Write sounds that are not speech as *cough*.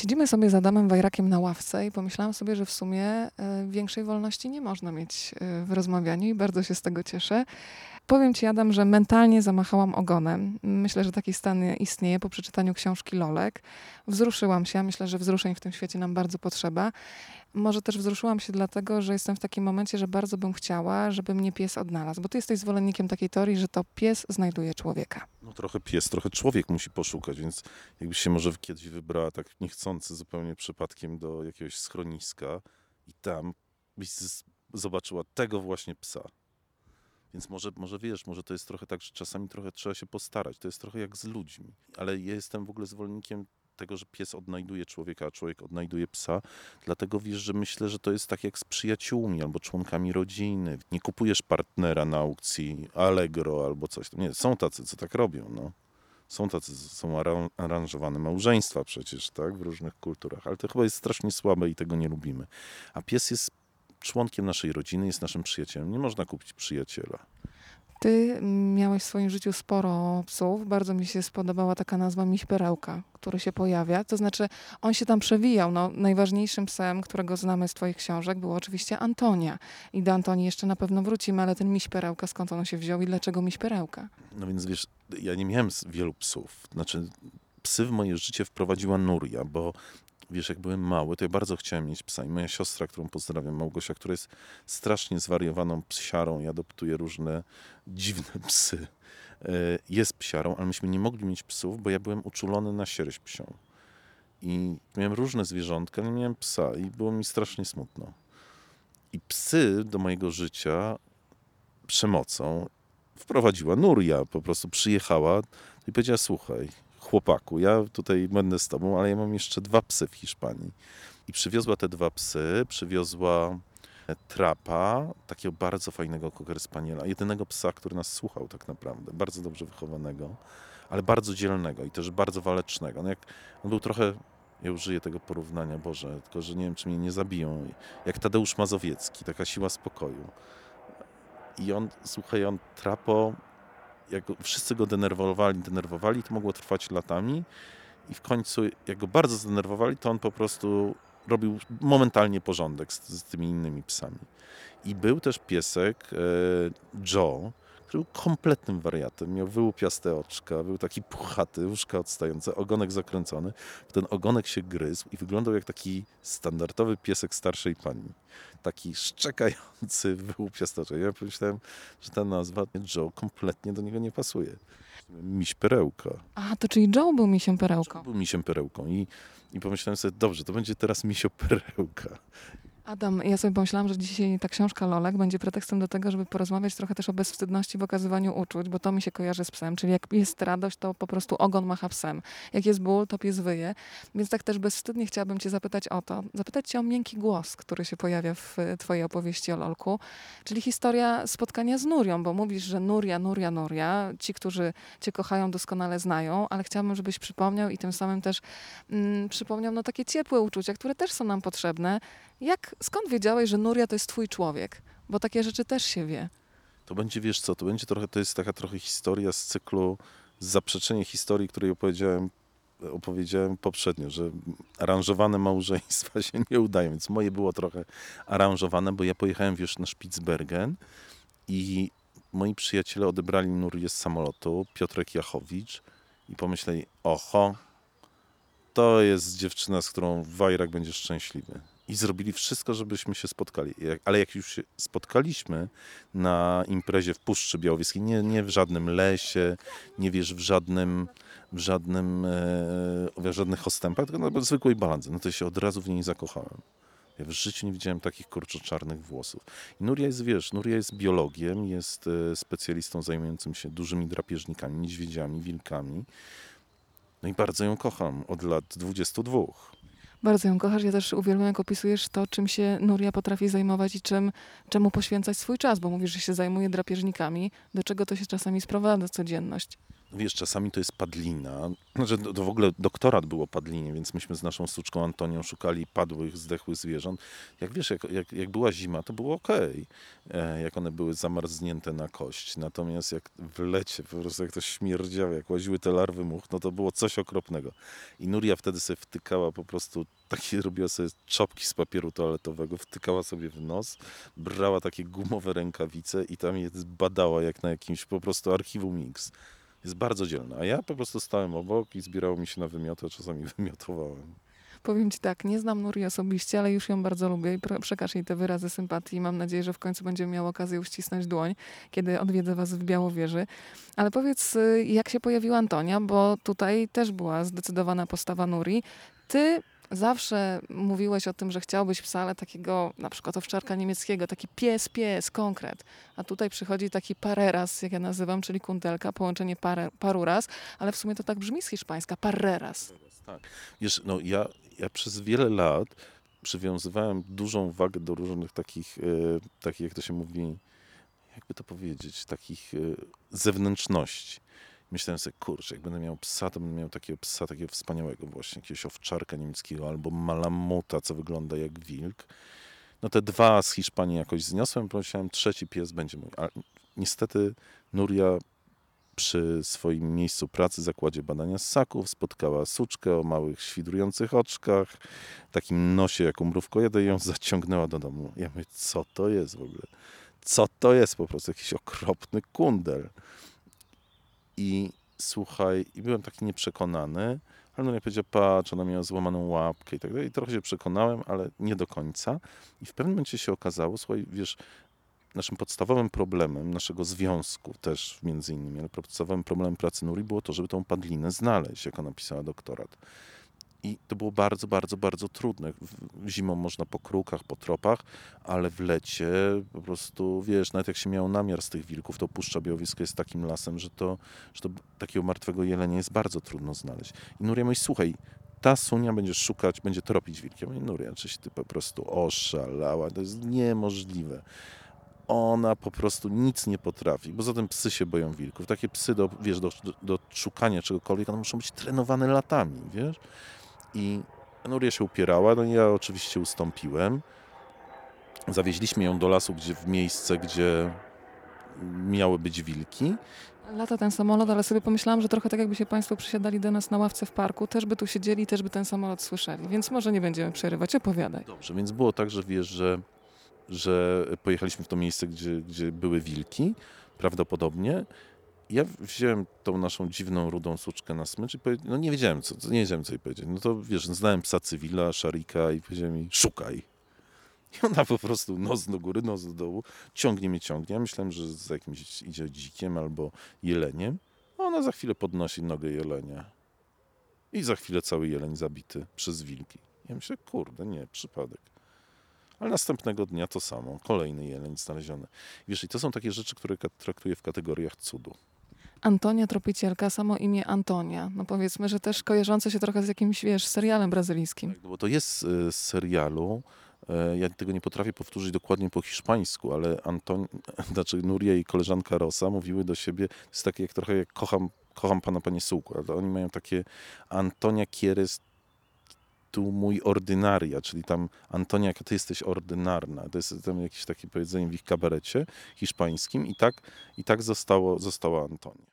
Siedzimy sobie z Adamem Wajrakiem na ławce i pomyślałam sobie, że w sumie e, większej wolności nie można mieć e, w rozmawianiu i bardzo się z tego cieszę. Powiem ci, Adam, że mentalnie zamachałam ogonem. Myślę, że taki stan istnieje po przeczytaniu książki Lolek. Wzruszyłam się. Myślę, że wzruszeń w tym świecie nam bardzo potrzeba. Może też wzruszyłam się dlatego, że jestem w takim momencie, że bardzo bym chciała, żeby mnie pies odnalazł. Bo ty jesteś zwolennikiem takiej teorii, że to pies znajduje człowieka. No trochę pies, trochę człowiek musi poszukać, więc jakbyś się może kiedyś wybrała tak niechcący zupełnie przypadkiem do jakiegoś schroniska i tam byś zobaczyła tego właśnie psa. Więc może, może wiesz, może to jest trochę tak, że czasami trochę trzeba się postarać. To jest trochę jak z ludźmi. Ale ja jestem w ogóle zwolennikiem tego, że pies odnajduje człowieka, a człowiek odnajduje psa. Dlatego wiesz, że myślę, że to jest tak jak z przyjaciółmi albo członkami rodziny. Nie kupujesz partnera na aukcji Allegro albo coś. Nie, są tacy, co tak robią, no. Są tacy, są ara- aranżowane małżeństwa przecież, tak, w różnych kulturach, ale to chyba jest strasznie słabe i tego nie lubimy. A pies jest członkiem naszej rodziny, jest naszym przyjacielem. Nie można kupić przyjaciela. Ty miałeś w swoim życiu sporo psów. Bardzo mi się spodobała taka nazwa miś perełka, który się pojawia. To znaczy, on się tam przewijał. No, najważniejszym psem, którego znamy z twoich książek, było oczywiście Antonia. I do Antonii jeszcze na pewno wrócimy, ale ten miś perełka, skąd on się wziął i dlaczego miś perełka? No więc wiesz, ja nie miałem wielu psów. Znaczy, psy w moje życie wprowadziła Nuria, bo wiesz, jak byłem mały, to ja bardzo chciałem mieć psa. I moja siostra, którą pozdrawiam, Małgosia, która jest strasznie zwariowaną psiarą i adoptuje różne dziwne *laughs* psy, e, jest psiarą, ale myśmy nie mogli mieć psów, bo ja byłem uczulony na sierść psią. I miałem różne zwierzątka, nie miałem psa i było mi strasznie smutno. I psy do mojego życia przemocą wprowadziła Nuria, po prostu przyjechała i powiedziała, słuchaj, chłopaku, ja tutaj będę z tobą, ale ja mam jeszcze dwa psy w Hiszpanii. I przywiozła te dwa psy, przywiozła e, trapa, takiego bardzo fajnego cocker spaniela, jedynego psa, który nas słuchał tak naprawdę, bardzo dobrze wychowanego, ale bardzo dzielnego i też bardzo walecznego. No jak, on był trochę, ja użyję tego porównania, Boże, tylko że nie wiem, czy mnie nie zabiją, jak Tadeusz Mazowiecki, taka siła spokoju. I on, słuchaj, on trapo, jak wszyscy go denerwowali, denerwowali, to mogło trwać latami i w końcu, jak go bardzo zdenerwowali, to on po prostu robił momentalnie porządek z, z tymi innymi psami. I był też piesek, e, Joe, był kompletnym wariatem. Miał wyłupiaste oczka, był taki puchaty, uszka odstające, ogonek zakręcony. Ten ogonek się gryzł i wyglądał jak taki standardowy piesek starszej pani. Taki szczekający, *laughs* wyłupiaste oczka. Ja pomyślałem, że ta nazwa Joe kompletnie do niego nie pasuje. Miś perełka. A, to czyli Joe był misiem perełką. Był misiem perełką i, i pomyślałem sobie, dobrze, to będzie teraz misio perełka. Adam, ja sobie pomyślałam, że dzisiaj ta książka Lolek będzie pretekstem do tego, żeby porozmawiać trochę też o bezwstydności w okazywaniu uczuć, bo to mi się kojarzy z psem. Czyli jak jest radość, to po prostu ogon macha psem. Jak jest ból, to pies wyje. Więc tak też bezwstydnie chciałabym cię zapytać o to. Zapytać cię o miękki głos, który się pojawia w e, twojej opowieści o Lolku. Czyli historia spotkania z Nurią, bo mówisz, że Nuria, Nuria, Nuria. Ci, którzy cię kochają, doskonale znają, ale chciałabym, żebyś przypomniał i tym samym też mm, przypomniał no, takie ciepłe uczucia, które też są nam potrzebne. Jak, skąd wiedziałeś, że Nuria to jest twój człowiek? Bo takie rzeczy też się wie. To będzie, wiesz co, to będzie trochę, to jest taka trochę historia z cyklu, zaprzeczenie historii, której opowiedziałem, opowiedziałem poprzednio, że aranżowane małżeństwa się nie udają, więc moje było trochę aranżowane, bo ja pojechałem wiesz na Spitsbergen i moi przyjaciele odebrali Nurię z samolotu, Piotrek Jachowicz i pomyśleli, oho, to jest dziewczyna, z którą Wajrak będzie szczęśliwy. I zrobili wszystko, żebyśmy się spotkali. Ale jak już się spotkaliśmy na imprezie w Puszczy Białowieskiej, nie, nie w żadnym lesie, nie wiesz, w żadnym, w żadnym, e, w żadnych ostępach, tylko na zwykłej balandze, no to się od razu w niej zakochałem. Ja w życiu nie widziałem takich kurczo-czarnych włosów. I Nuria jest, wiesz, Nuria jest biologiem, jest e, specjalistą zajmującym się dużymi drapieżnikami, niedźwiedziami, wilkami. No i bardzo ją kocham od lat 22. Bardzo ją kochasz. Ja też uwielbiam, jak opisujesz to, czym się Nuria potrafi zajmować i czym, czemu poświęcać swój czas, bo mówisz, że się zajmuje drapieżnikami. Do czego to się czasami sprowadza, codzienność? Wiesz, czasami to jest padlina. Znaczy, to, to w ogóle doktorat było padlinie, więc myśmy z naszą suczką Antonią szukali padłych, zdechłych zwierząt. Jak wiesz, jak, jak, jak była zima, to było okej, e, jak one były zamarznięte na kość. Natomiast jak w lecie, po prostu jak to śmierdziało, jak łaziły te larwy much, no to było coś okropnego. I Nuria wtedy sobie wtykała po prostu, takie robiła sobie czopki z papieru toaletowego, wtykała sobie w nos, brała takie gumowe rękawice i tam je badała jak na jakimś po prostu archiwum Mix. Jest bardzo dzielna, a ja po prostu stałem obok i zbierało mi się na wymioty, czasami *laughs* wymiotowałem. Powiem ci tak, nie znam Nuri osobiście, ale już ją bardzo lubię i przekaż jej te wyrazy sympatii. Mam nadzieję, że w końcu będziemy miał okazję uścisnąć dłoń, kiedy odwiedzę was w Białowieży. Ale powiedz, y, jak się pojawiła Antonia, bo tutaj też była zdecydowana postawa Nuri. Ty zawsze mówiłeś o tym, że chciałbyś psa, takiego na przykład owczarka niemieckiego, taki pies, pies, konkret. A tutaj przychodzi taki pareras, jak ja nazywam, czyli kundelka, połączenie pare, paruras, ale w sumie to tak brzmi z hiszpańska, parreras. Tak. Wiesz, no ja, ja przez wiele lat przywiązywałem dużą wagę do różnych takich, e, takich, jak to się mówi, jakby to powiedzieć, takich e, zewnętrzności. Myślałem sobie, kurczę, jak będę miał psa, to będę miał takiego psa, takiego wspaniałego właśnie, jakiegoś owczarka niemieckiego albo malamuta, co wygląda jak wilk. No te dwa z Hiszpanii jakoś zniosłem, pomyślałem, trzeci pies będzie mój. A niestety Nuria przy swoim miejscu pracy, zakładzie badania ssaków, spotkała suczkę o małych, świdrujących oczkach, takim nosie jak u mrówkojeda i ją zaciągnęła do domu. Ja mówię, co to jest w ogóle? Co to jest po prostu? Jakiś okropny kundel. I słuchaj, i byłem taki nieprzekonany, ale no ja powiedział, patrz, ona miała złamaną łapkę i tak dalej. I trochę się przekonałem, ale nie do końca. I w pewnym momencie się okazało, słuchaj, wiesz, naszym podstawowym problemem naszego związku też między innymi, ale podstawowym problemem pracy Nuri było to, żeby tą padlinę znaleźć, jak ona pisała doktorat. I to było bardzo, bardzo, bardzo trudne. Zimą można po krukach, po tropach, ale w lecie po prostu, wiesz, nawet jak się miał namiar z tych wilków, to Puszcza Białowieska jest takim lasem, że to, że to takiego martwego jelenia jest bardzo trudno znaleźć. I Nuria mówi, słuchaj, ta sunia będziesz szukać, będzie tropić wilkiem. Ja mówię, Nuria, czyś ty po prostu oszalała, to jest niemożliwe ona po prostu nic nie potrafi. Poza tym psy się boją wilków. Takie psy, do, wiesz, do, do, do szukania czegokolwiek, one muszą być trenowane latami, wiesz? I Nuria się upierała, no i ja oczywiście ustąpiłem. Zawieźliśmy ją do lasu, gdzie w miejsce, gdzie miały być wilki. Lata ten samolot, ale sobie pomyślałam, że trochę tak jakby się Państwo przysiadali do nas na ławce w parku, też by tu siedzieli, też by ten samolot słyszeli, więc może nie będziemy przerywać, opowiadaj. Dobrze, więc było tak, że wiesz, że, że pojechaliśmy w to miejsce, gdzie, gdzie były wilki, prawdopodobnie. Ja wziąłem tą naszą dziwną, rudą suczkę na smycz i no nie wiedziałem, co, nie wiedziałem, co jej powiedzieć. No to wiesz, znałem psa cywila, szarika i powiedziałem mi, szukaj. I ona po prostu nos do góry, nos do dołu, ciągnie mnie, ciągnie. Ja myślałem, że za jakimś idzie dzikiem albo jeleniem. A ona za chwilę podnosi nogę jelenia. I za chwilę cały jeleń zabity przez wilki. Ja myślę, kurde, nie, przypadek. Ale następnego dnia to samo, kolejny jeleń znaleziony. Wiesz, i to są takie rzeczy, które traktuję w kategoriach cudu. Antonia Tropicielka, samo imię Antonia. No powiedzmy, że też kojarzące się trochę z jakimś, wiesz, serialem brazylijskim. Tak, bo to jest e, z serialu. e, Ja tego nie potrafię powtórzyć dokładnie po hiszpańsku, ale Anton, *laughs* znaczy Nuria i koleżanka Rosa mówiły do siebie, to jest takie jak trochę jak kocham, kocham pana, panie Sułku, ale oni mają takie Antonia Quieres tu mój ordynaria, czyli tam Antonia, ty jesteś ordynarna. To jest tam jakieś takie powiedzenie w ich kabarecie hiszpańskim i tak, i tak zostało, została Antonia.